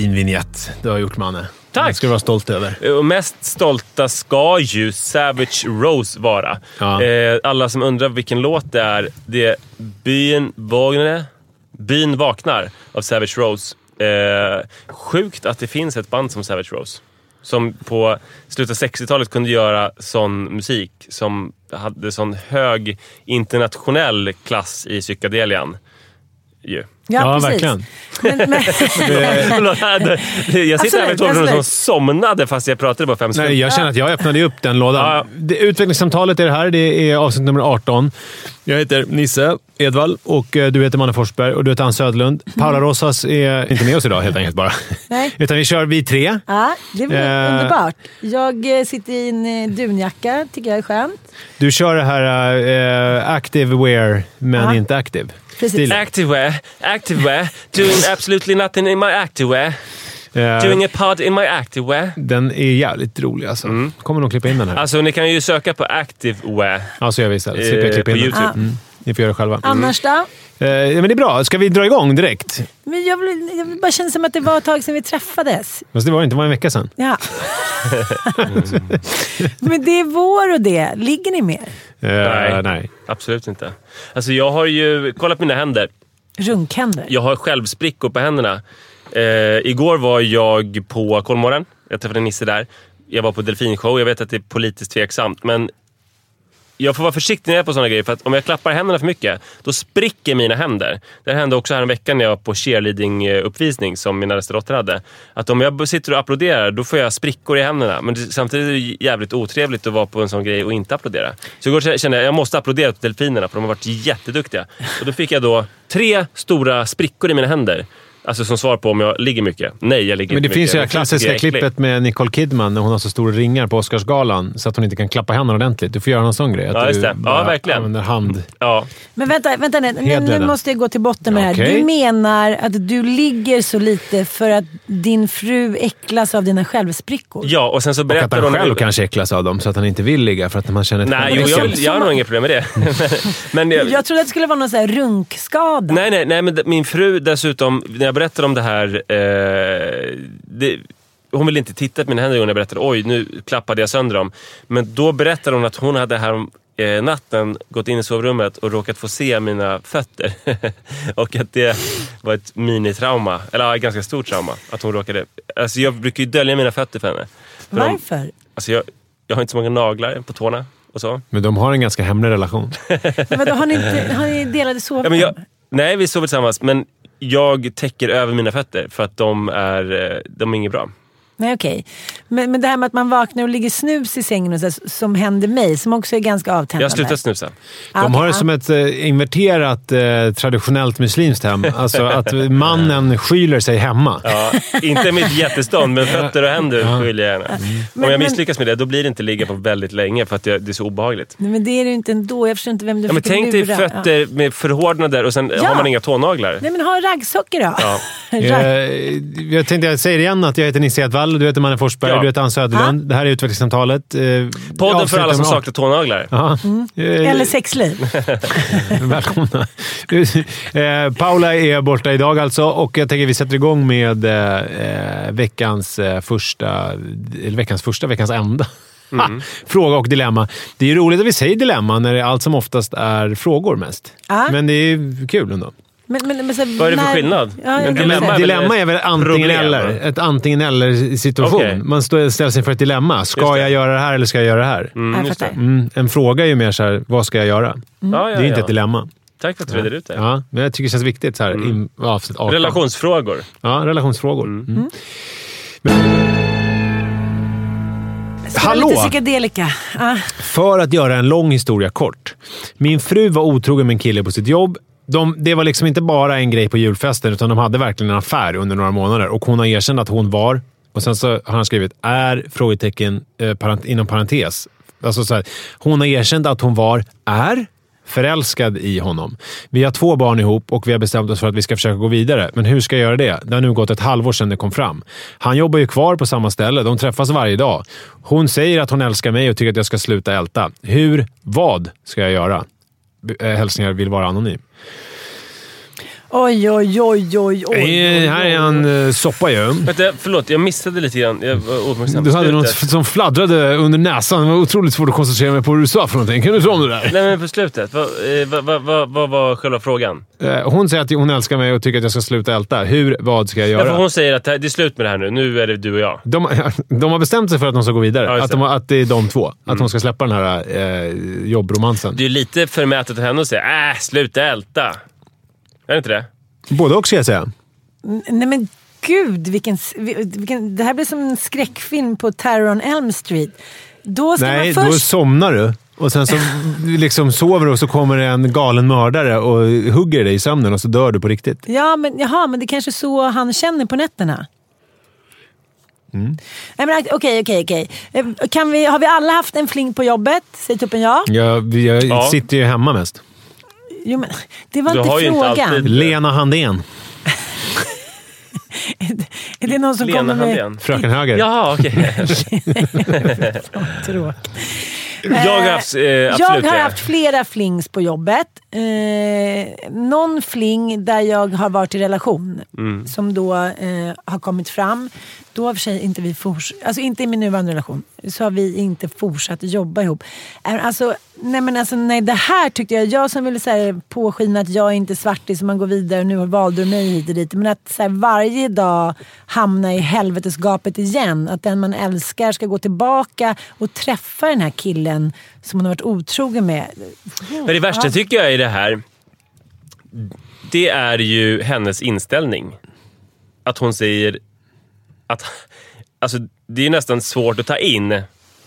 Fin vignett du har gjort, Manne. Tack. Det ska du vara stolt över. Och mest stolta ska ju Savage Rose vara. Ja. Eh, alla som undrar vilken låt det är, det är Byn Vågne, Byn vaknar av Savage Rose. Eh, sjukt att det finns ett band som Savage Rose. Som på slutet av 60-talet kunde göra sån musik som hade sån hög internationell klass i psykedelian. Ju. Ja, precis. verkligen. Men, men, jag sitter här med två personer som somnade fast jag pratade bara fem sekunder. Nej, jag känner att jag öppnade upp den lådan. Ja. Det, utvecklingssamtalet är det här. Det är avsnitt nummer 18. Jag heter Nisse Edvall och eh, du heter Manne Forsberg och du heter Ann Södlund. Paula Rosas är inte med oss idag helt enkelt bara. Nej. Utan vi kör vi tre. ja, det var Eh. underbart. Jag eh, sitter i en dunjacka, tycker jag är skönt. Du kör det här uh, active wear, men Ja. inte active. Precis. Activewear, activewear, doing absolutely nothing in my activewear. Eh, Doing a pod in my activewear. den är jävligt rolig alltså. Kommer nog klippa in den här. Alltså ni kan ju söka på activewear Ja, så gör vi istället. Slipper jag eh, klippa på in den. YouTube. Mm. Ni får göra det själva. Annars då? Eh, men det är bra. Ska vi dra igång direkt? Men jag, vill, jag vill bara känna som att det var ett tag sedan vi träffades. Fast det var inte. Det var en vecka sedan. Ja. Men det är vår och det. Ligger ni mer? Eh, Nej. nej. Absolut inte. Alltså jag har ju kollat mina händer. Runkhänder? Jag har självsprickor på händerna. Eh, igår var jag på Kolmården. Jag träffade Nisse där. Jag var på delfinshow. Jag vet att det är politiskt tveksamt, men jag får vara försiktig när jag är på sådana grejer. För att om jag klappar händerna för mycket, då spricker mina händer. Det här hände också här en vecka när jag var på cheerleading-uppvisning som min äldsta dotter hade. Att om jag sitter och applåderar, då får jag sprickor i händerna. Men samtidigt är det jävligt otrevligt att vara på en sån grej och inte applådera. Så igår kände jag att jag måste applådera till delfinerna, för de har varit jätteduktiga. Och då fick jag då tre stora sprickor i mina händer. Alltså som svar på om jag ligger mycket. Nej, jag ligger Men det inte finns mycket. ju det klassiska klippet med Nicole Kidman när hon har så stora ringar på Oscarsgalan så att hon inte kan klappa händerna ordentligt. Du får göra någon sån grej. Att Ja, just du det. Ja, bara verkligen. använder hand. Ja. Men vänta, vänta nu, nu, nu måste jag gå till botten med det Okej. här. Du menar att du ligger så lite för att din fru äcklas av dina självsprickor? ja, och sen så Och att berättar han hon... själv kanske äcklas av dem så att han inte vill ligga för att man känner Nej, jo, det jag, vill, jag har nog inga problem med det. men, men jag, Jag trodde att det skulle vara någon sån här runkskada. nej, nej, nej, men min fru dessutom, när jag berättade om det här... Eh, det, hon ville inte titta på mina händer när jag berättade oj, nu klappade jag sönder dem. Men då berättade hon att hon hade här om, eh, natten gått in i sovrummet och råkat få se mina fötter. och att det var ett minitrauma, eller ja, ett ganska stort trauma. Att hon råkade... Alltså jag brukar ju dölja mina fötter för henne. För de- Varför? Alltså jag, jag har inte så många naglar på tårna och så. Men de har en ganska hemlig relation. Men vadå, har, ni inte, har ni delade Ja, sovrum? jag, nej, vi sover tillsammans, men jag täcker över mina fötter för att de är, eh, de är inget bra. Nej, okej. Men, men det här med att man vaknar och ligger snus i sängen och så, som händer mig, som också är ganska Jag avtändande. har slutat snusa. De har det som ett eh, inverterat eh, traditionellt muslimskt hem. Alltså att mannen skyler sig hemma. Ja, inte mitt jättestånd, men fötter och händer skyller jag gärna. Om Men- jag misslyckas med det, då blir det inte ligga på väldigt länge för att det, det är så obehagligt. Nej, men det är det ju inte ändå. Jag förstår inte vem du Ja, men försöker tänk dig fötter med förhårdnader och sen Ja. har man inga tånaglar. Nej, men ha raggsockor då. Ja. Ragg- Eh, jag tänkte jag säger igen att jag heter Nisse Edvall, du heter Manne Forsberg, Ja. du heter Ann Söderlund. Det här är Utvecklingssamtalet. Eh, Podden för alla som saknar tånaglar. Eh, Eller sexliv. Välkomna. Eh, Paula är borta idag alltså och jag tänker att vi sätter igång med eh, veckans, eh, första, eller veckans första, veckans enda. Mm. Fråga och dilemma. Det är ju roligt att vi säger dilemma när det allt som oftast är frågor mest. Ja. Men det är kul ändå. Men, men, men, så, Vad är det för när- skillnad? Ja, Men dilemma är väl dilemma ett är väl antingen problem, eller. va? Ett antingen eller situation. Okej. Man står, ställs inför ett dilemma. Ska det. jag göra det här eller ska jag göra det här? Mm, Jag just det. fattar. Mm, en fråga är ju mer så här, vad ska jag göra? Ja, ja, det är ju inte ja. ett dilemma. Tack för att du redde ut det. Ja, men jag tycker det känns viktigt så här, Mm. in, avsnitt 18. Relationsfrågor. Ja, relationsfrågor. Mm. Ska vara Hallå! Lite psykedelika. Ah. För att göra en lång historia kort. Min fru var otrogen med en kille på sitt jobb. De, det var liksom inte bara en grej på julfesten, utan de hade verkligen en affär under några månader. Och hon har erkänt att hon var, och sen så har han skrivit är, frågetecken, eh, parent, inom parentes. Alltså så här, hon har erkänt att hon var, är, förälskad i honom. Vi har två barn ihop och vi har bestämt oss för att vi ska försöka gå vidare. Men hur ska jag göra det? Det har nu gått ett halvår sedan det kom fram. Han jobbar ju kvar på samma ställe. De träffas varje dag. Hon säger att hon älskar mig och tycker att jag ska sluta älta. Hur? Vad ska jag göra? Eh, hälsningar vill vara anonym. Oj, oj, oj, oj, oj. Eh, här är en eh, soppa ju. Vänta, förlåt, jag missade lite grann. Jag var Du hade något som fladdrade under näsan. Det var otroligt svårt att koncentrera mig på vad du sa för någonting. Kan du ta om det där? Nej, men på slutet. Vad eh, vad- vad- vad- var själva frågan? Eh, Hon säger att hon älskar mig och tycker att jag ska sluta älta. Hur? Vad ska jag Ja, göra? för hon säger att det är slut med det här nu. Nu är det du och jag. De, de har bestämt sig för att de ska gå vidare. Ja, att, de. Mm. att det är de två. Att de ska släppa den här eh, jobbromansen. Det är lite förmätet av henne att säga äh, sluta älta. Är det inte det? Både och ska jag säga. Nej men gud, vilken, vilken, det här blir som en skräckfilm på Terror on Elm Street. Då ska Nej, man då först... somnar du. Och sen så liksom sover du och så kommer en galen mördare och hugger dig i sömnen och så dör du på riktigt. Ja, men, jaha, men det är kanske är så han känner på nätterna. Mm. Nej, men Okej, okej, okej. Eh, Kan vi- Har vi alla haft en fling på jobbet? Säg tuppen ja. Jag, jag Ja. sitter ju hemma mest. Jo, men, det var Du har inte ju inte frågan. alltid- Lena Handén. är det någon som Lena kommer med... Handén. Fröken Höger. Jaha, okej. Tråk. Jag har haft... Eh, Jag har haft flera flings på jobbet. Eh, någon fling där jag har varit i relation Mm. som då eh, har kommit fram. Då har för sig inte vi forts- alltså inte i min nuvarande relation, så har vi inte fortsatt jobba ihop. Alltså, nej men alltså, nej, det här tyckte jag, jag som ville så här, påskina att jag är inte svartis och man går vidare och nu valde du mig hit och dit. Men att så här, varje dag hamna i helvetesgapet igen. Att den man älskar ska gå tillbaka och träffa den här killen som man har varit otrogen med. Men det värsta tycker jag i det här, det är ju hennes inställning. Att hon säger att... Alltså, det är nästan svårt att ta in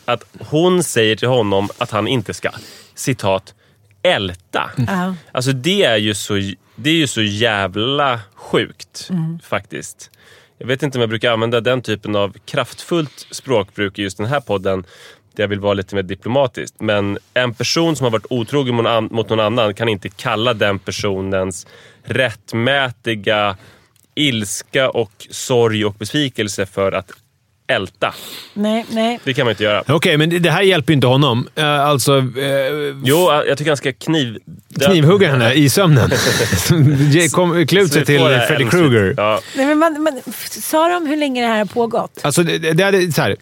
att hon säger till honom att han inte ska, citat, älta. Ja. Alltså det är ju så, det är ju så jävla sjukt faktiskt. Jag vet inte om jag brukar använda den typen av kraftfullt språkbruk i just den här podden. Där jag vill vara lite mer diplomatisk. Men en person som har varit otrogen mot någon annan kan inte kalla den personens rättmätiga ilska och sorg och besvikelse för att älta. Nej, nej. Det kan man inte göra. Okej, men det- här hjälper ju inte honom. Eh, Alltså, eh, Jo, jag tycker han ska kniv... knivhugga henne i sömnen. Kom, klä ut Så sig till Freddy Krueger. Ja. nej men man, man, sa de hur länge det här har pågått? Alltså, det, det, det, så här.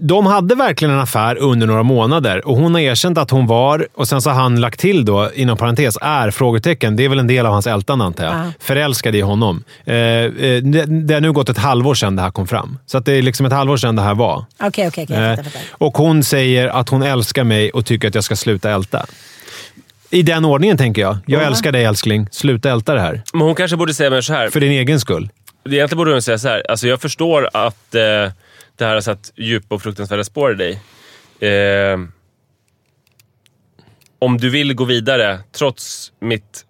De hade verkligen en affär under några månader och hon har erkänt att hon var, och sen så har han lagt till då, inom parentes, är frågetecken. Det är väl en del av hans ältande antar jag. Ja. Förälskad i honom. Eh, eh, det, det har nu gått ett halvår sedan det här kom fram. Så att det är liksom ett halvår sedan det här var. Okej, okej, okej. jag Eh, fattar, fattar. och hon säger att hon älskar mig och tycker att jag ska sluta älta. I den ordningen tänker jag. Jag Ja. älskar dig älskling. Sluta älta det här. Men hon kanske borde säga mer så här. För din egen skull. Egentligen borde hon säga så här. Alltså jag förstår att eh, det här har satt djupa och fruktansvärda spår i dig. Eh, om du vill gå vidare, trots mitt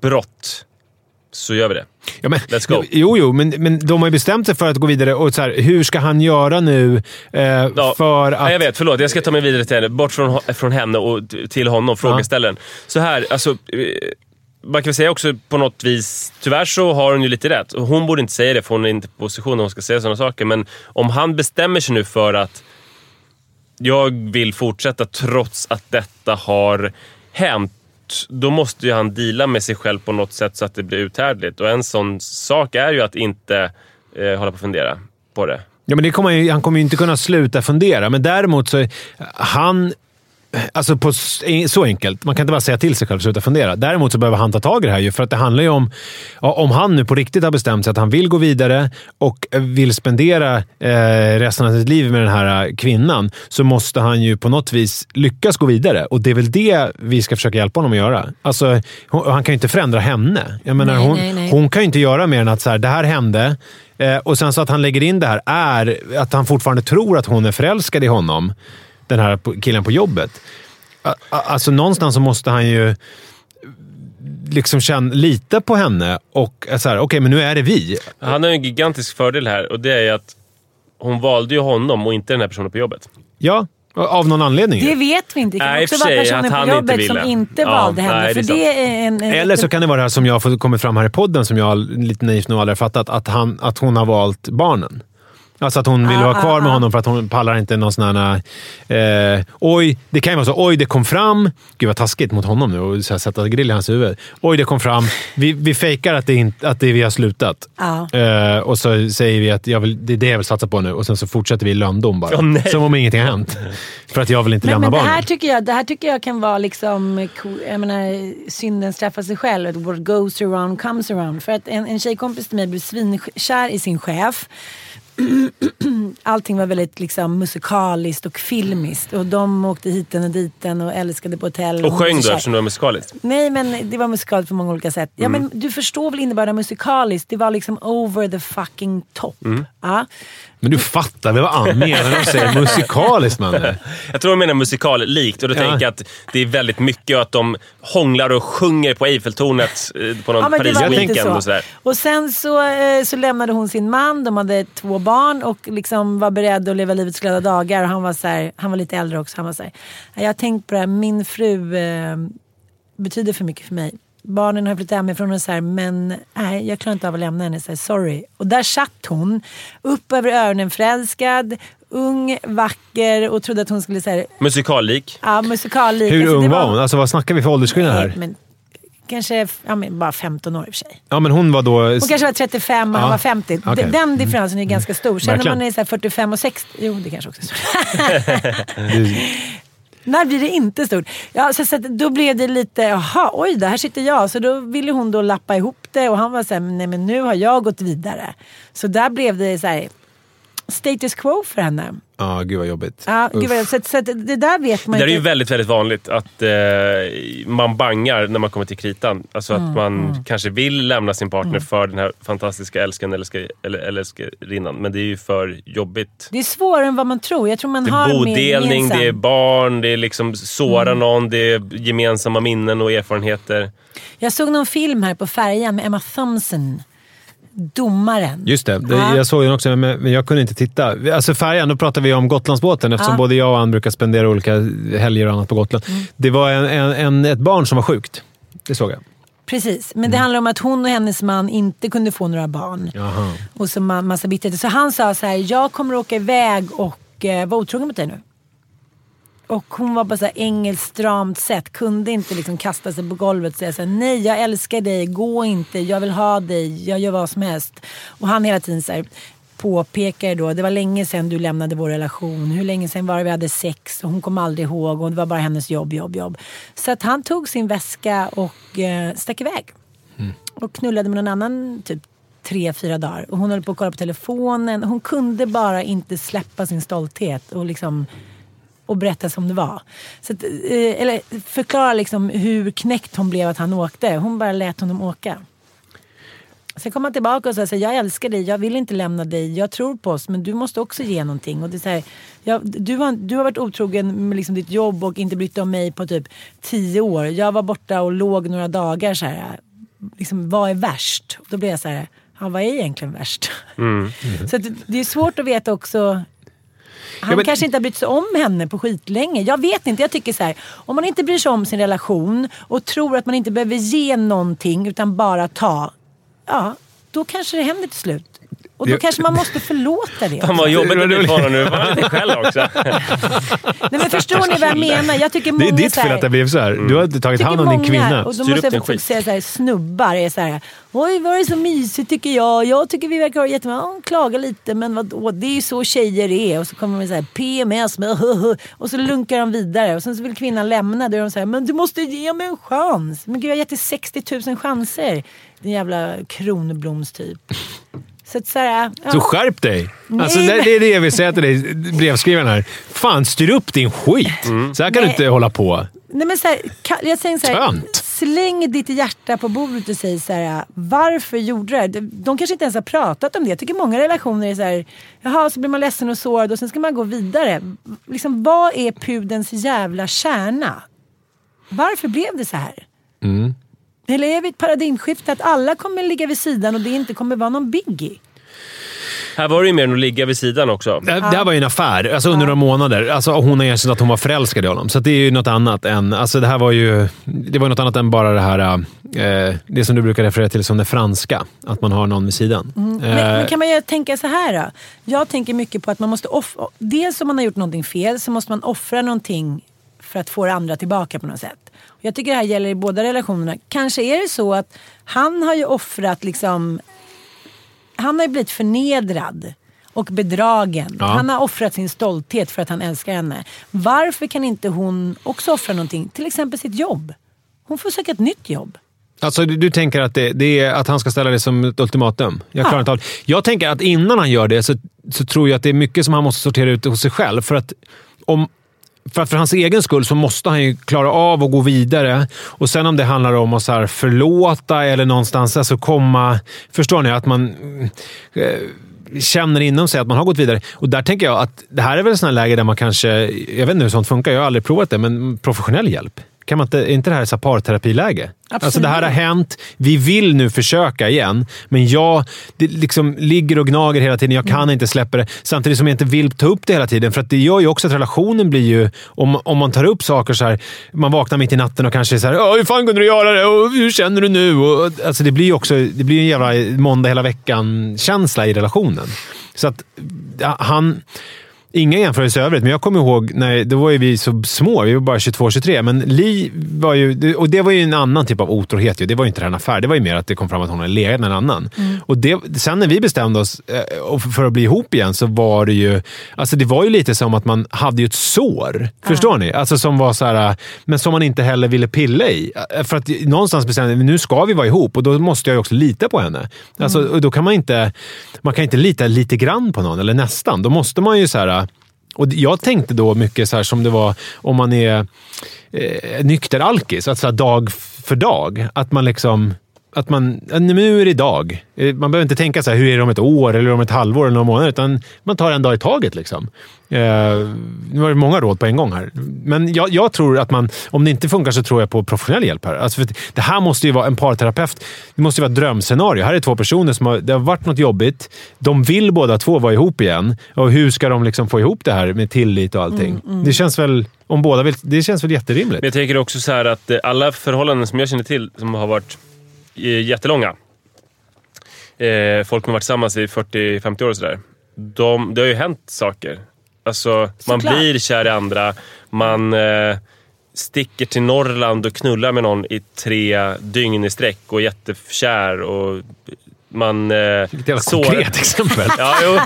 brott, så gör vi det. Ja, men, Let's go. Jo, jo, men, men de har ju bestämt sig för att gå vidare. Och så här, hur ska han göra nu eh, Ja, för att... Nej, jag vet, förlåt. Jag ska ta mig vidare till henne. Bort från, från henne och till honom, frågeställaren. Så här, alltså... Man kan väl säga också på något vis, tyvärr så har hon ju lite rätt. Hon borde inte säga det för hon är inte i position när hon ska säga sådana saker. Men om han bestämmer sig nu för att jag vill fortsätta trots att detta har hänt. Då måste ju han deala med sig själv på något sätt så att det blir uthärdligt. Och en sån sak är ju att inte eh, hålla på och fundera på det. Ja, men det kommer, han han kommer ju inte kunna sluta fundera, men däremot så... Han, Alltså på, så enkelt. Man kan inte bara säga till sig själv och sluta fundera. Däremot så behöver han ta tag i det här ju, för att det handlar ju om... Om han nu på riktigt har bestämt sig att han vill gå vidare och vill spendera eh, resten av sitt liv med den här eh, kvinnan, så måste han ju på något vis lyckas gå vidare. Och det är väl det vi ska försöka hjälpa honom att göra. Alltså, han kan ju inte förändra henne. Jag menar, Nej, hon, nej, nej. hon kan ju inte göra mer än att så här, det här hände eh, och sen så att han lägger in det här är att han fortfarande tror att hon är förälskad i honom. Den här killen på jobbet. Alltså någonstans så måste han ju liksom känna, lita på henne och så här, okej men nu är det vi. Han har ju en gigantisk fördel här och det är ju att hon valde ju honom och inte den här personen på jobbet. Ja, av någon anledning. Det vet vi inte. Det kan Nej, också vara personen att på han inte jobbet som inte Ja, valde henne. nej, för det är en, en, Eller så kan det vara det här som jag har kommit fram här i podden, som jag lite naivt nog aldrig har fattat, att, han, att hon har valt barnen. Alltså att hon vill Ah, vara kvar ah, med ah. honom för att hon pallar inte någon sån här... Eh, oj, det kan ju vara så. Oj, det kom fram. Gud vad taskigt mot honom nu och så här, sätta grill i hans huvud. Oj, det kom fram. Vi, vi fejkar att det, inte, att det vi har slutat. Ja. Eh, och så säger vi att jag vill, det är det jag vill satsa på nu och sen så fortsätter vi i lönndom bara. Nej. Som om ingenting har hänt. För att jag vill inte Men, lämna men det, barnen. här tycker jag, det här tycker jag kan vara liksom, jag menar, synden straffar sig själv. Att What goes around comes around. För att en, en tjejkompis till mig blev svinkär i sin chef. Allting var väldigt liksom, musikaliskt och filmiskt. Och de åkte hiten och diten och älskade på hotell. Och hon sjöng kär. eftersom det var musikaliskt. Nej, men det var musikaliskt på många olika sätt. Ja, Mm. men du förstår väl innebörden musikaliskt? Det var liksom over the fucking top. Mm. Ja. Men du fattar väl vad Ann menar när de säger musikaliskt, man. Jag tror de menar musikal-likt och då Ja. tänker jag att det är väldigt mycket att de hånglar och sjunger på Eiffeltornet eh, på någon Ja, Paris-weekend så. och. Och sen så, eh, så lämnade hon sin man, de hade två barn och liksom var beredd att leva livets glada dagar. Och han, var så här, han var lite äldre också. Han var så här, jag har tänkt på det här, min fru eh, betyder för mycket för mig. Barnen har flyttat hemifrån och så här, men nej, jag klarar inte av att lämna henne. Så här, sorry. Och där satt hon, upp över öronen förälskad, ung, vacker och trodde att hon skulle säga Musikal-lik. ja, musikallik. Hur Alltså, ung var hon? Alltså vad snackar vi för åldersskillnad Nej, här? men, kanske ja, men bara 15 år i och för sig. Ja, men hon var då... Hon kanske var 35 och Ja. han var 50. Okej. Den- Den differensen är ju ganska stor. Sen när man är så här 45 och 60, jo det kanske också är stort. När blir det inte stort? Ja, så, så då blev det lite, jaha, oj, där här sitter jag. Så då ville hon då lappa ihop det och han var så här, nej men nu har jag gått vidare. Så där blev det så här, status quo för henne. Ja, gud vad jobbigt. Ja, gud, vad- så, att- så att det där vet man Det där är ju inte. väldigt, väldigt vanligt att eh, man bangar när man kommer till kritan. Alltså att Mm, man kanske vill lämna sin partner för den här fantastiska älskaren eller, älskar, eller älskarinnan. Men det är ju för jobbigt. Det är svårare än vad man tror. Jag tror man Det har är bodelning, det är barn, det är liksom såra Mm. någon, det är gemensamma minnen och erfarenheter. Jag såg någon film här på färjan med Emma Thompson. Domaren. Just det, Ja. jag såg den också men jag kunde inte titta. Alltså färjan, då pratar vi om Gotlandsbåten eftersom Ja. både jag och Ann brukar spendera olika helger och annat på Gotland. Mm. Det var en, en, en, ett barn som var sjukt. Det såg jag. Precis, men Mm. det handlar om att hon och hennes man inte kunde få några barn. Jaha. Och så ma- massa bitterhet. Så han sa så här, jag kommer åka iväg och eh, vara otrogen mot dig nu. Och hon var på så här engelskt stramt sätt, kunde inte liksom kasta sig på golvet och säga så här, nej jag älskar dig, gå inte, jag vill ha dig, jag gör vad som helst. Och han hela tiden så här, påpekar då, det var länge sedan du lämnade vår relation, hur länge sedan var det vi hade sex och hon kom aldrig ihåg och det var bara hennes jobb, jobb, jobb. Så att han tog sin väska och eh, stack iväg. Och knullade med någon annan typ tre, fyra dagar. Och hon höll på att kolla på telefonen. Hon kunde bara inte släppa sin stolthet och liksom och berätta som det var. Så att, eh, eller förklara liksom hur knäckt hon blev att han åkte. Hon bara lät honom åka. Sen kom han tillbaka och sa så jag älskar dig, jag vill inte lämna dig, jag tror på oss men du måste också ge någonting. Och det är så här, jag, du, har, du har varit otrogen med liksom ditt jobb och inte brytt dig om mig på typ tio år. Jag var borta och låg några dagar så här, liksom, vad är värst? Och då blev jag så här, ja, vad är egentligen värst? Så att det- det är svårt att veta också han men- kanske inte har brytt sig om henne på skitlänge. Jag vet inte. Jag tycker så här. Om man inte bryr sig om sin relation och tror att man inte behöver ge någonting utan bara ta. Ja, då kanske det händer till slut. Och då Det- kanske man måste förlåta det. Fan vad jobbigt det blir honom nu. Var lite själv också? Nej, men förstår ni vad jag menar? Jag tycker Det många är ditt fel att det blev så här. Du har inte tagit hand om din kvinna. Och då Styr måste jag säga så här, snubbar är så här. Oj, vad är så mysigt tycker jag. Jag tycker vi verkar ha jättebra. Ja, klaga lite, men vadå? Det är ju så tjejer är. Och så kommer de så här, PMS, med, och så lunkar de vidare. Och sen så vill kvinnan lämna. Då är de så här, men du måste ge mig en chans. Men gud, jag har gett dig 60 000 chanser. Din jävla kronblomstyp. Så att så här, ja. Så skärp dig! Alltså, Nej, det, det är det jag vill säga till dig, brevskrivaren här. Fan, styr upp din skit! Så här kan du Nej. inte hålla på. Nej, men så här, jag säger så här, Tönt. släng ditt hjärta på bordet och säg så här, varför gjorde du det De kanske inte ens har pratat om det. Jag tycker många relationer är så här, jaha, så blir man ledsen och sårad och sen ska man gå vidare. Liksom, vad är pudens jävla kärna? Varför blev det så här? Mm. Eller är vi ett paradigmskifte att alla kommer ligga vid sidan och det inte kommer vara någon biggie? Här var det ju mer än att ligga vid sidan också. Det, det här var ju en affär, alltså under några månader. Alltså, hon har erkänt att hon var förälskad i honom. Så det är ju något annat än... Alltså, det här var ju det var något annat än bara det här... Eh, det som du brukar referera till som det franska. Att man har någon vid sidan. Men, Eh, men kan man ju tänka så här då? Jag tänker mycket på att man måste offra... Dels om man har gjort någonting fel så måste man offra någonting för att få det andra tillbaka på något sätt. Och jag tycker det här gäller i båda relationerna. Kanske är det så att han har ju offrat liksom... Han har ju blivit förnedrad och bedragen. Ja. Han har offrat sin stolthet för att han älskar henne. Varför kan inte hon också offra någonting? Till exempel sitt jobb. Hon får söka ett nytt jobb. Alltså, du, du tänker att, det, det är att han ska ställa det som ett ultimatum? Jag klarar Ja. inte. Jag tänker att innan han gör det så, så tror jag att det är mycket som han måste sortera ut hos sig själv. För att om, för att för hans egen skull så måste han ju klara av att gå vidare. Och sen om det handlar om att så här förlåta eller någonstans alltså komma... Förstår ni? Att man eh, känner inom sig att man har gått vidare. Och där tänker jag att det här är väl ett sånt läge där man kanske... Jag vet inte hur sånt funkar. Jag har aldrig provat det, men professionell hjälp. Kan man inte, är inte det här ett parterapiläge? Alltså det här har hänt. Vi vill nu försöka igen, men jag det liksom ligger och gnager hela tiden. Jag kan inte släppa det. Samtidigt som jag inte vill ta upp det hela tiden. För att det gör ju också att relationen blir ju... Om, om man tar upp saker så här. Man vaknar mitt i natten och kanske så här, "Åh, hur fan kunde du göra det? Och hur känner du nu? Och, alltså det blir ju också det blir en jävla måndag hela veckan-känsla i relationen. Så att ja, han... Inga jämförelser i övrigt, men jag kommer ihåg när då var ju vi så små. Vi var bara 22-23. Men Li var ju... Och det var ju en annan typ av otrohet. ju. Det var ju inte en affär. Det var ju mer att det kom fram att hon hade legat med en annan. Och det, sen när vi bestämde oss eh, för att bli ihop igen så var det ju... Alltså det var ju lite som att man hade ju ett sår. Förstår ni? Alltså som var så här, men som man inte heller ville pilla i. Eh, För att någonstans bestämde vi nu ska vi vara ihop och då måste jag ju också lita på henne. Alltså, och då kan man inte... Man kan inte lita lite grann på någon, eller nästan. Då måste man ju så här... Och jag tänkte då mycket så här som det var om man är eh, nykter alkis, att dag för dag. Att man liksom... Att man, nu är det idag. Eh, Man behöver inte tänka så här, hur är det om ett år, eller om ett halvår eller några månader, utan man tar en dag i taget. Liksom. Eh, nu var det många råd på en gång här. Men jag, jag tror att man, om det inte funkar så tror jag på professionell hjälp här. Alltså det här måste ju vara en parterapeut. Det måste ju vara ett drömscenario. Här är två personer som har, det har varit något jobbigt. De vill båda två vara ihop igen. Och hur ska de liksom få ihop det här med tillit och allting? Det känns väl, om båda vill, det känns väl jätterimligt. Men jag tänker också så här att eh, alla förhållanden som jag känner till som har varit jättelånga. Eh, folk som har varit tillsammans i 40-50 år och sådär. De, det har ju hänt saker. Alltså, man Såklart. blir kär i andra. Man eh, sticker till Norrland och knullar med någon i tre dygn i sträck och är jättekär. Och man... Eh, Vilket jävla sår- konkret exempel. Ja, jo.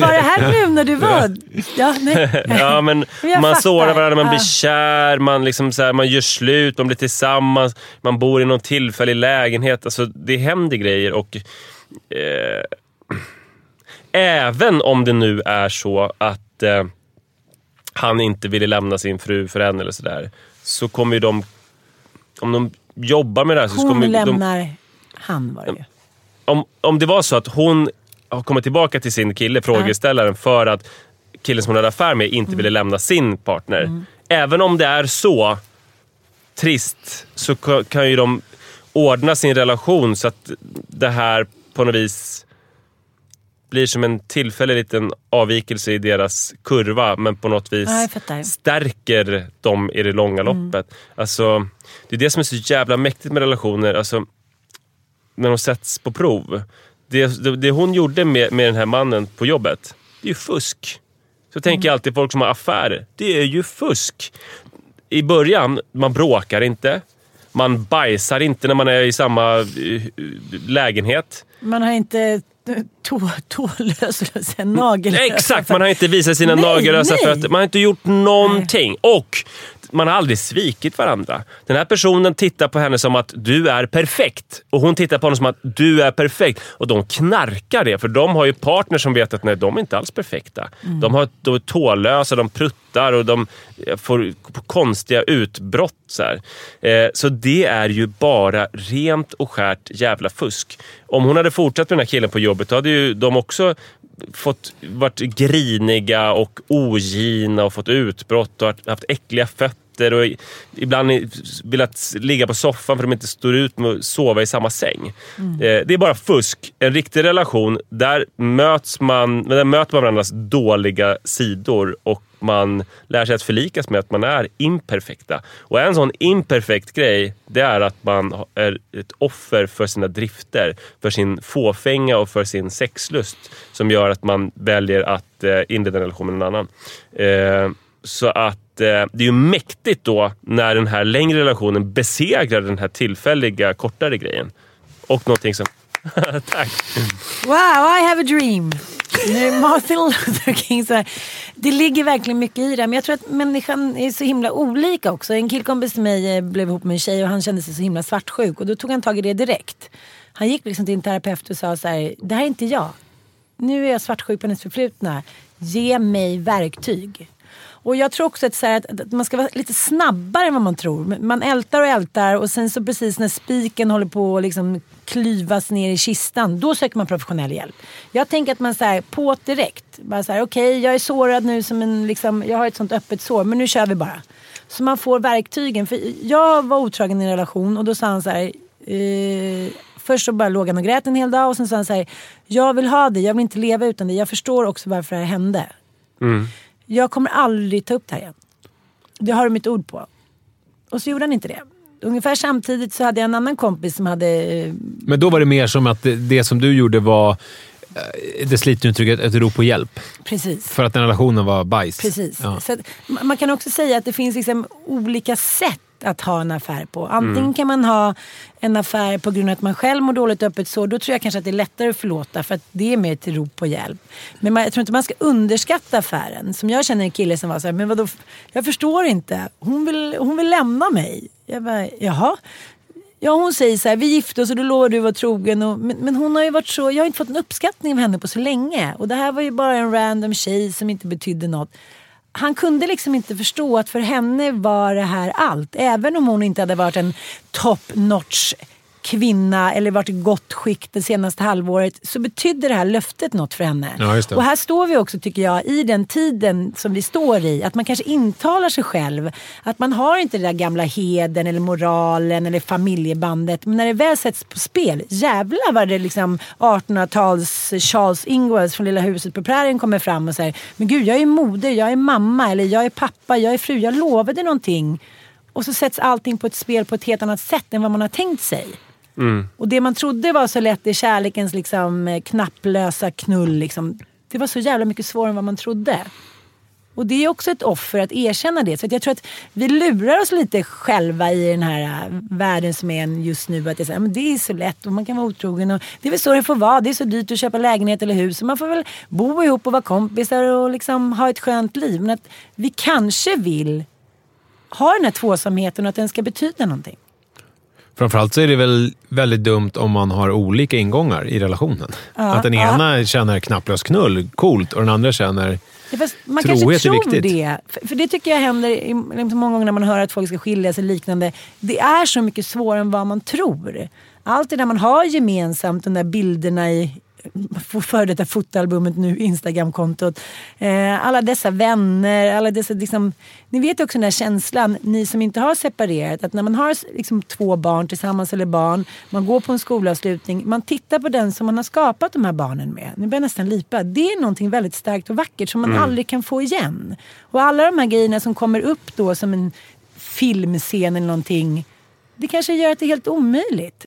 Var det här nu när du var... Ja, nej. Ja, men man fattar. sårar varandra, man blir kär, man, liksom så här, man gör slut, man blir tillsammans, man bor i någon tillfällig lägenhet. Alltså, det händer grejer och... Eh, även om det nu är så att eh, han inte ville lämna sin fru för henne eller sådär, så kommer ju de... Om de jobbar med det här så Hon kommer de, lämnar han var det ju. Om, om det var så att hon har kommit tillbaka till sin kille, frågeställaren, för att killen som hon hade affär med inte ville lämna sin partner. Även om det är så trist så ka- kan ju de ordna sin relation så att det här på något vis blir som en tillfällig liten avvikelse i deras kurva men på något vis Ja, stärker dem i det långa loppet. Alltså, det är det som är så jävla mäktigt med relationer. Alltså, när de sätts på prov. det, det, det hon gjorde med, med den här mannen på jobbet, det är ju fusk. Så tänker jag alltid folk som har affärer. Det är ju fusk. I början, man bråkar inte. Man bajsar inte när man är i samma eh, lägenhet. Man har inte tå, tålös, eller säga, nagellös. Exakt, man har inte visat sina Nej, nagellösa nej. fötter. Man har inte gjort någonting. Och man har aldrig svikit varandra. Den här personen tittar på henne som att du är perfekt. Och hon tittar på honom som att du är perfekt. Och de knarkar det, för de har ju partners som vet att nej, de är inte alls perfekta. Mm. De, har, de är tålösa, de pruttar och de får konstiga utbrott. Så, här. Eh, så det är ju bara rent och skärt jävla fusk. Om hon hade fortsatt med den här killen på jobbet, då hade ju de också fått varit griniga och ogina och fått utbrott och haft- haft äckliga fötter och i- ibland velat ligga på soffan för att de inte står ut med att sova i samma säng. Eh, Det är bara fusk. En riktig relation, där möts man, där möter man varandras dåliga sidor och man lär sig att förlikas med att man är imperfekta. Och en sån imperfekt grej, det är att man är ett offer för sina drifter, för sin fåfänga och för sin sexlust som gör att man väljer att eh, inleda en relation med någon annan. Så att eh, det är ju mäktigt då när den här längre relationen besegrar den här tillfälliga kortare grejen. Och någonting som... Tack! Wow, I have a dream. Martin Luther King så här. Det ligger verkligen mycket i det. Men jag tror att människan är så himla olika också. En killkompis till mig eh, blev ihop med en tjej och han kände sig så himla svartsjuk. Och då tog han tag i det direkt. Han gick liksom till en terapeut och sa så här. Det här är inte jag. Nu är jag svartsjuk på hennes förflutna. Ge mig verktyg. Och jag tror också att, så här, att, att man ska vara lite snabbare än vad man tror. Man ältar och ältar och sen så precis när spiken håller på att liksom klyvas ner i kistan, då söker man professionell hjälp. Jag tänker att man så här, på direkt. Bara så här, okej jag är sårad nu som en, liksom, jag har ett sånt öppet sår, men nu kör vi bara. Så man får verktygen. För jag var otrogen i en relation och då sa han så här, eh, Först så bara låg han och grät en hel dag och sen sa han så här, jag vill ha dig, jag vill inte leva utan dig. Jag förstår också varför det här hände. Mm. Jag kommer aldrig ta upp det här igen. Det har du mitt ord på. Och så gjorde han inte det. Ungefär samtidigt så hade jag en annan kompis som hade... eh, Men då var det mer som att det, det som du gjorde var, eh, det slitna uttrycket, ett rop på hjälp. Precis. För att den relationen var bajs. Precis. Ja. Så att, ma- man kan också säga att det finns liksom olika sätt att ha en affär på. Antingen kan man ha en affär på grund av att man själv mår dåligt öppet så Då tror jag kanske att det är lättare att förlåta för att det är mer ett rop på hjälp. Men man, jag tror inte man ska underskatta affären. Som jag känner en kille som var så här, men vadå, jag förstår inte. Hon vill, hon vill lämna mig. Jag bara, jaha. Ja hon säger så här, vi gifte oss och då lovade du att vara trogen. Och, men, men hon har ju varit så, jag har inte fått en uppskattning av henne på så länge. Och det här var ju bara en random tjej som inte betydde något. Han kunde liksom inte förstå att för henne var det här allt. Även om hon inte hade varit en top notch kvinna eller varit i gott skick det senaste halvåret så betydde det här löftet något för henne. Ja. Och här står vi också tycker jag i den tiden som vi står i. Att man kanske intalar sig själv att man har inte den där gamla heden eller moralen eller familjebandet. Men när det väl sätts på spel, jävlar vad det liksom 1800-tals Charles Ingels från Lilla huset på prärien kommer fram och säger Men gud jag är moder, jag är mamma eller jag är pappa, jag är fru, jag lovade någonting. Och så sätts allting på ett spel på ett helt annat sätt än vad man har tänkt sig. Mm. Och det man trodde var så lätt i kärlekens liksom, eh, knapplösa knull. Liksom, det var så jävla mycket svårare än vad man trodde. Och det är också ett offer att erkänna det. Så att jag tror att vi lurar oss lite själva i den här eh, världen som är just nu. Att det, är så här, men det är så lätt och man kan vara otrogen. Och det är väl så det får vara. Det är så dyrt att köpa lägenhet eller hus. Så man får väl bo ihop och vara kompisar och liksom ha ett skönt liv. Men att vi kanske vill ha den här tvåsamheten och att den ska betyda någonting. Framförallt så är det väl väldigt dumt om man har olika ingångar i relationen. att den ja. ena känner knapplös knull, coolt, och den andra känner... Ja, man Trohet är kanske tror viktigt. det. För, för det tycker jag händer i, liksom många gånger när man hör att folk ska skiljas och liknande. Det är så mycket svårare än vad man tror. Allt det där man har gemensamt, de där bilderna i före detta fotoalbumet, nu Instagramkontot. Eh, alla dessa vänner, alla dessa liksom, Ni vet också den här känslan, ni som inte har separerat, att när man har liksom två barn tillsammans eller barn, man går på en skolavslutning, man tittar på den som man har skapat de här barnen med. Nu börjar jag nästan lipa. Det är någonting väldigt starkt och vackert som man aldrig kan få igen. Och alla de här grejerna som kommer upp då som en filmscen eller någonting, det kanske gör att det är helt omöjligt.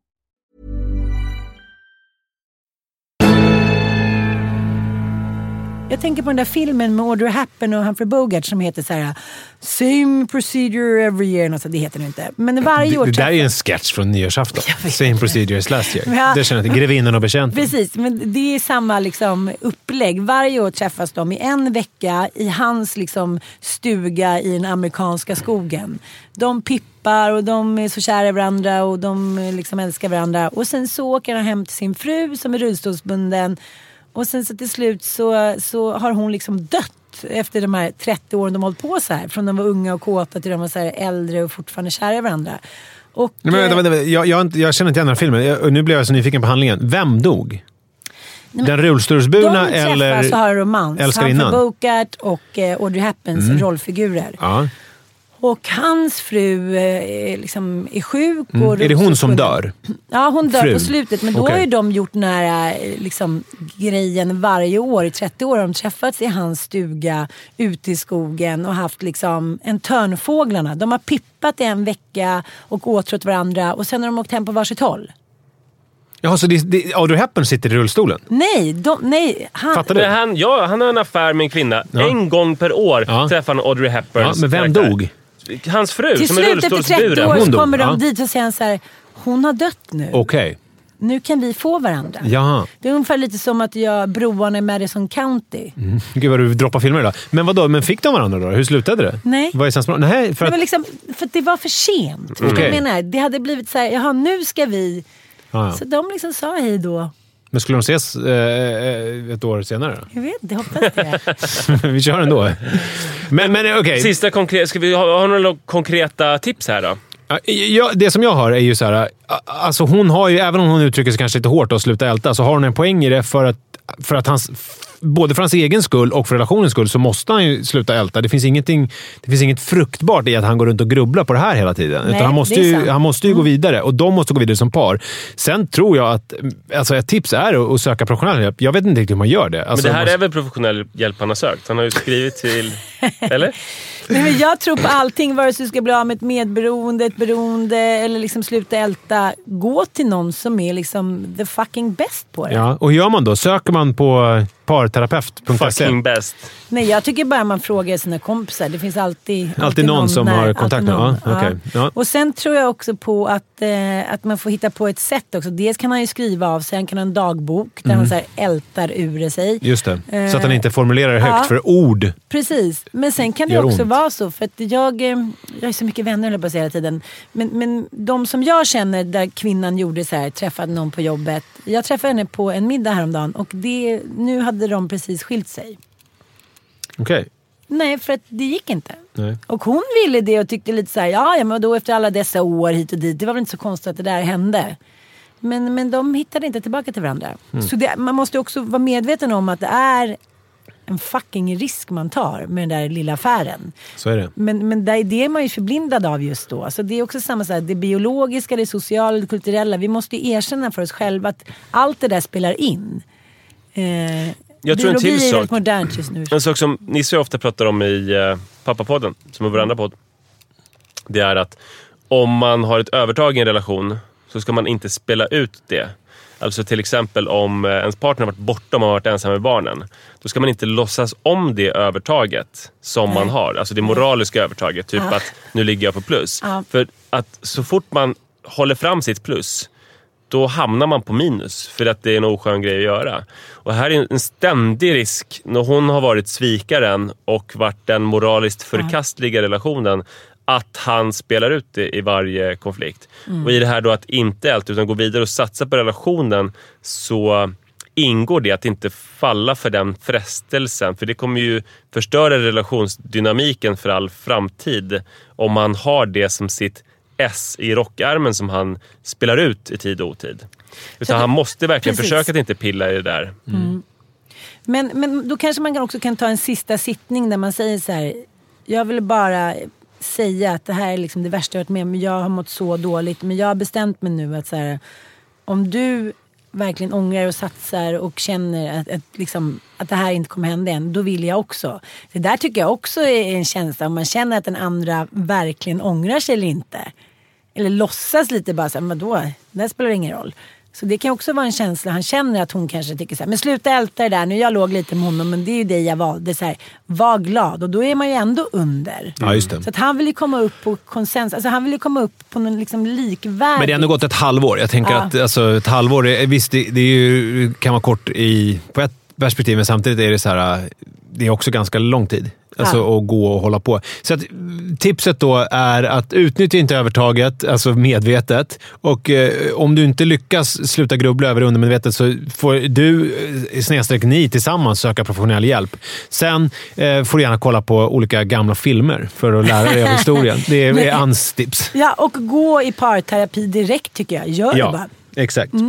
Jag tänker på den där filmen med Audrey Hepburn och Humphrey Bogart som heter så här Same procedure every year. Något så, det heter den inte. Men varje år Det, det där är ju en sketch från nyårsafton. Same procedure as last year. Ja. Det känner jag. Grevinnan och betjänten. Precis, men det är samma liksom upplägg. Varje år träffas de i en vecka i hans liksom stuga i den amerikanska skogen. De pippar och de är så kära i varandra och de liksom älskar varandra. Och sen så åker han hem till sin fru som är rullstolsbunden. Och sen så till slut så, så har hon liksom dött efter de här 30 åren de hållit på så här. Från de var unga och kåta till de var så äldre och fortfarande kära i varandra. Och, Nej, men, vänta, eh, vänta, vänta. Jag, jag, jag känner inte igen den här filmen. Jag, nu blev jag så nyfiken på handlingen. Vem dog? den rullstolsburna De träffas eller och har en romans. älskarinnan? Humphrey Bogart och eh, Audrey Hepburns Mm. rollfigurer. Ja. Och hans fru eh, liksom är sjuk. Mm. Och Är det hon som dör? Ja, hon dör Frun? på slutet. Men då Okej. har ju de gjort den här eh, liksom, grejen varje år. I 30 år har de träffats i hans stuga ute i skogen och haft liksom, en törnfåglarna. De har pippat i en vecka och åtrott varandra och sen har de åkt hem på varsitt håll. Jaha, så det, det, Audrey Hepburn sitter i rullstolen? Nej, de, nej. Han, Fattar du? han, ja, han har en affär med en kvinna. Ja. En gång per år Ja. träffar han Audrey Hepburns Ja, men vem karaktär. dog? Hans fru Till som är slut efter 30 rullstolsburen. år Hon så dog, kommer de ja. dit och säger så här, hon har dött nu. Okej. Nu kan vi få varandra. Jaha. Det är ungefär lite som att jag broarna i Madison County. Gud vad du droppar filmer idag. Men vadå, men fick de varandra då? Hur slutade det? Nej. Vad är sensmoralen? Nej, för Det att... var liksom, för att det var för sent. Förstår du Okej. jag menar? Det hade blivit så här, jaha nu ska vi... Ja, ja. Så de liksom sa hej då. Men skulle de ses eh, ett år senare då? Jag vet inte, jag hoppas det. Vi kör ändå. Men, men okej. Sista konkreta... Ska vi ha, ha några konkreta tips här då? Ja, det som jag har är ju så här. Alltså hon har ju, även om hon uttrycker sig kanske lite hårt och sluta älta, så har hon en poäng i det för att, för att hans, både för hans egen skull och för relationens skull så måste han ju sluta älta. Det finns, ingenting, det finns inget fruktbart i att han går runt och grubblar på det här hela tiden. Nej, Utan han måste ju, han måste ju gå vidare och de måste gå vidare som par. Sen tror jag att alltså ett tips är att, söka professionell hjälp. Jag vet inte riktigt hur man gör det. Men Alltså, det här måste- är väl professionell hjälp han har sökt? Han har ju skrivit till... Eller? Nej, men jag tror på allting, vare sig du ska bli av med ett medberoende, ett beroende eller liksom sluta älta. Gå till någon som är liksom the fucking best på det. Ja, och hur gör man då? Söker man på parterapeut.se? Fucking best. Nej, jag tycker bara man frågar sina kompisar. Det finns alltid, alltid, någon som när- har kontakt alltid med- någon. ja, okej. Ja. Och sen tror jag också på att, eh, att man får hitta på ett sätt också. Dels kan han ju skriva av sig, han kan ha en dagbok där han så här ältar ur sig. Mm. Just det. Så Eh, att han inte formulerar det högt, ja. för ord Precis, men sen kan det Gör också ont. vara så. För att jag, eh, jag har så mycket vänner höll jag på att säga hela tiden. Men, men de som jag känner där kvinnan gjorde så här, träffade någon på jobbet. Jag träffade henne på en middag häromdagen och det, nu hade de precis skilt sig. Okej. Nej, för att det gick inte. Nej. Och hon ville det och tyckte lite så här, ja, ja men då efter alla dessa år hit och dit, det var väl inte så konstigt att det där hände. Men, men de hittade inte tillbaka till varandra. Mm. Så det, man måste också vara medveten om att det är en fucking risk man tar med den där lilla affären. Så är det. Men, men det, det är man ju förblindad av just då. Så det är också samma sak, det biologiska, det sociala, det kulturella. Vi måste ju erkänna för oss själva att allt det där spelar in. Eh, Jag tror en till är sak. väldigt modernt just nu. En sak som Nisse ofta pratar om i uh, Pappapodden, som är vår andra podd. Det är att om man har ett övertag i en relation så ska man inte spela ut det. Alltså till exempel om eh, ens partner har varit borta och man har varit ensam med barnen. Då ska man inte låtsas om det övertaget som man har. Alltså det moraliska övertaget. Typ Ja. att nu ligger jag på plus. Ja. För att så fort man håller fram sitt plus då hamnar man på minus för att det är en oskön grej att göra. Och här är en ständig risk när hon har varit svikaren och varit den moraliskt förkastliga relationen att han spelar ut det i varje konflikt. Och i det här då att inte älta utan gå vidare och satsa på relationen så ingår det att inte falla för den frestelsen. För det kommer ju förstöra relationsdynamiken för all framtid om man har det som sitt S i rockärmen som han spelar ut i tid och otid. Utan han måste verkligen Precis. försöka att inte pilla i det där. Men, men då kanske man också kan ta en sista sittning där man säger så här. Jag vill bara säga att det här är liksom det värsta jag varit med om. Jag har mått så dåligt. Men jag har bestämt mig nu att så här, om du verkligen ångrar och satsar och känner att, att, liksom, att det här inte kommer hända igen. Då vill jag också. Det där tycker jag också är en känsla. Om man känner att den andra verkligen ångrar sig eller inte. Eller låtsas lite bara så här, men då, det här spelar ingen roll. Så det kan också vara en känsla. Han känner att hon kanske tycker så här, men sluta älta det där. Nu jag låg lite med honom men det är ju det jag valde. Så här, var glad. Och då är man ju ändå under. Ja, just det. Så att han vill ju komma upp på konsens. Alltså han vill ju komma upp på någon liksom likvärdig. Men det har ändå gått ett halvår. Jag tänker Ja. att alltså, ett halvår, är- visst det, det ju, kan vara kort i, på ett perspektiv, men samtidigt är det så här, det är också ganska lång tid. Alltså Ja. att gå och hålla på. Så att, tipset då är att utnyttja inte övertaget, alltså medvetet. Och eh, om du inte lyckas sluta grubbla över undermedvetet så får du, eh, snedstreck ni, tillsammans söka professionell hjälp. Sen eh, får du gärna kolla på olika gamla filmer för att lära dig av historien. Det är, är Anns tips. Ja, och gå i parterapi direkt tycker jag. Gör det bara. Ja, exakt. Eh,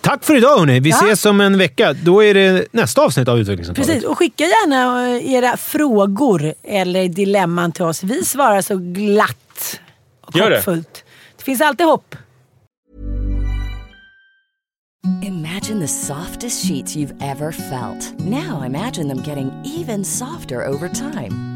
Tack för idag hörni. Vi Ja. ses om en vecka. Då är det nästa avsnitt av Utvecklingssamtalet. Precis, och skicka gärna eh, era frågor eller dilemman till oss. Vi svarar så glatt och Gör det. hoppfullt. Det finns alltid hopp. Imagine the softest sheets you've ever felt. Now imagine them getting even softer over time.